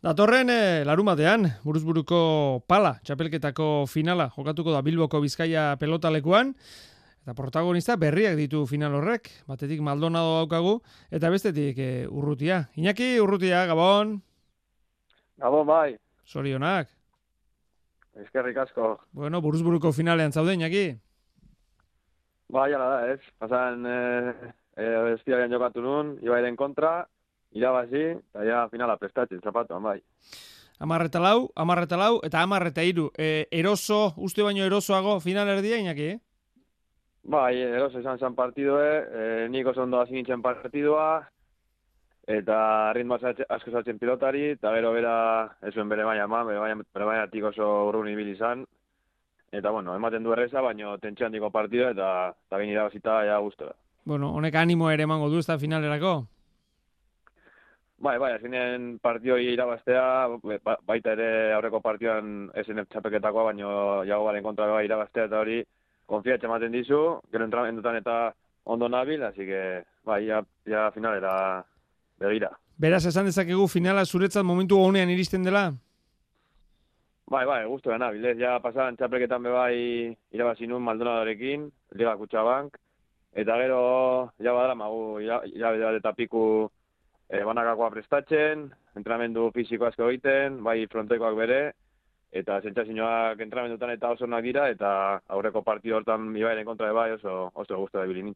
Datorren e, larumatean, buruzburuko pala, txapelketako finala, jokatuko da Bilboko Bizkaia pelotalekuan, eta protagonista berriak ditu final horrek, batetik Maldonado daukagu, eta bestetik e, urrutia. Iñaki, urrutia, Gabon? Gabon, bai. Sorionak. Eskerrik asko. Bueno, buruzburuko finalean zaude, Iñaki? Bai, ala da, ez. Pasan, eh, eh, jokatu nun, ibairen kontra, irabazi, eta ja finala prestatzen, zapatuan, bai. Amarreta lau, amarreta lau, eta amarreta iru. E, eroso, uste baino erosoago final erdia, inaki, eh? Bai, eroso izan zen partidue, e, nik oso ondo hasi nintzen partidua, eta ritmo asko zatzen pilotari, eta bero bera, ez zuen bere baina ma, bere baina, bere baina tik oso urrun ibil izan, eta bueno, ematen du erreza, baina tentxean diko partidua, eta, eta bain irabazita, ja guztu Bueno, honek animo ere emango du, ez finalerako? Bai, bai, azkenean partioi irabaztea, ba, baita ere aurreko partioan SNF txapeketakoa, baino jago baren kontra bai irabaztea eta hori konfiatxe ematen dizu, gero entramendutan eta ondo nabil, así que bai, ja, ja finalera begira. Beraz, esan dezakegu finala zuretzat momentu honean iristen dela? Bai, bai, guztu nabil, ja pasadan txapeketan be bai irabazinun Maldonadorekin, Liga Kutxabank, eta gero, ja badara, magu, ja, ja, eta piku e, banakakoa prestatzen, entrenamendu fisiko asko egiten, bai frontekoak bere, eta zentzazinoak entrenamendutan eta oso dira, eta aurreko partidu hortan ibairen kontra de bai oso, oso guztu da bilin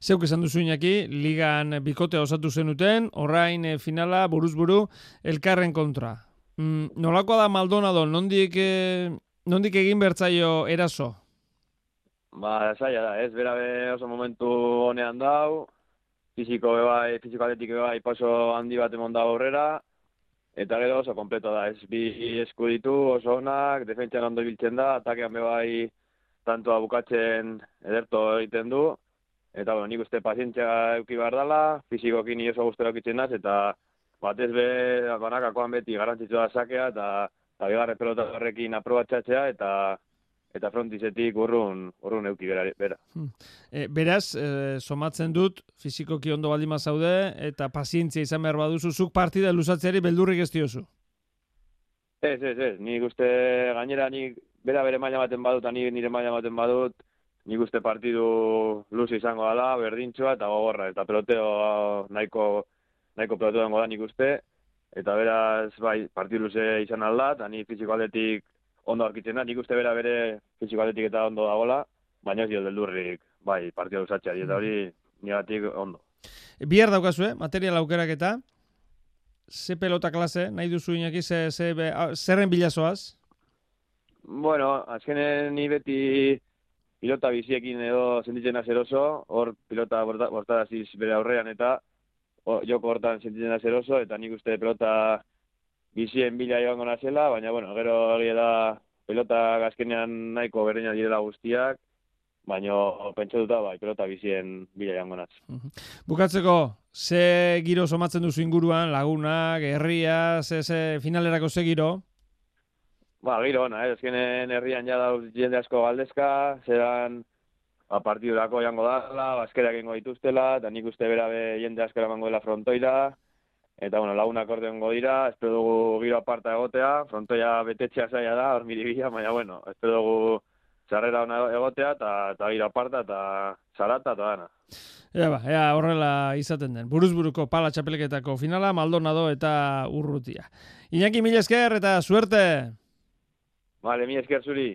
Zeuk esan duzu inaki, ligan bikote osatu zenuten, orain e, finala buruzburu elkarren kontra. Mm, nolakoa da Maldonado, nondik, e, nondik egin bertzaio eraso? Ba, zaila da, ez, berabe oso momentu honean dau, fiziko bai, fiziko atletik bai paso handi bat emon da aurrera, eta gero oso kompleto da, ez bi esku ditu oso onak, defentsian ondo biltzen da, atakean bai tantoa bukatzen ederto egiten du, eta bueno, nik uste pazientzia euki behar dela, fizikokin oso guztera eukitzen naz, eta batez be, banakakoan beti garantzitu da sakea, eta eta bigarre pelota horrekin aprobatxatzea, eta eta frontizetik urrun, urrun euki bera. bera. Hmm. E, beraz, e, somatzen dut, fizikoki ondo baldima zaude, eta pazientzia izan behar baduzu, zuk partida lusatzeari beldurrik ez diozu? Ez, ez, ez, nik uste gainera nik bera bere maila baten badut, ni nire maila baten badut, nik uste partidu luz izango dela, berdintxoa eta gogorra, eta peloteo nahiko, nahiko peloteo dengo da nik uste, eta beraz, bai, partidu luze izan alda, eta ni fiziko aldetik ondo da, nik uste bera bere fizikaletik eta ondo dagoela, baina ez dio deldurrik, bai, partia usatzea, eta hori negatik ondo. Bihar daukazu, eh? material aukerak eta, ze pelota klase, nahi duzu inaki, ze, ze, zerren bilazoaz? Bueno, azkenen ni beti pilota biziekin edo sentitzen azeroso, hor pilota bortaraziz bere aurrean eta o, joko hortan sentitzen azeroso, eta nik uste pelota bizien bila joango nazela, baina, bueno, gero egia da pelota gazkenean nahiko berdina direla guztiak, baina pentsa bai, pelota bizien bila joango naz. Bukatzeko, ze giro somatzen duzu inguruan, lagunak, herria, ze, ze finalerako ze giro? Ba, giro, na, eh? ezkenen herrian ja dauz jende asko galdezka, zeran ba, partidurako jango dala, bazkerak ingo dituztela, eta nik uste berabe jende asko eramango dela frontoira, Eta, bueno, lagunak orden dira, espero dugu giro aparta egotea, frontoia betetxea zaila da, hor miribia, baina, bueno, espero dugu txarrera ona egotea, eta, eta giro aparta, eta zarata, eta dana. Ea ba, ea horrela izaten den. Buruzburuko pala txapeleketako finala, Maldonado eta Urrutia. Iñaki, mil esker eta suerte! Vale, mil esker zuri.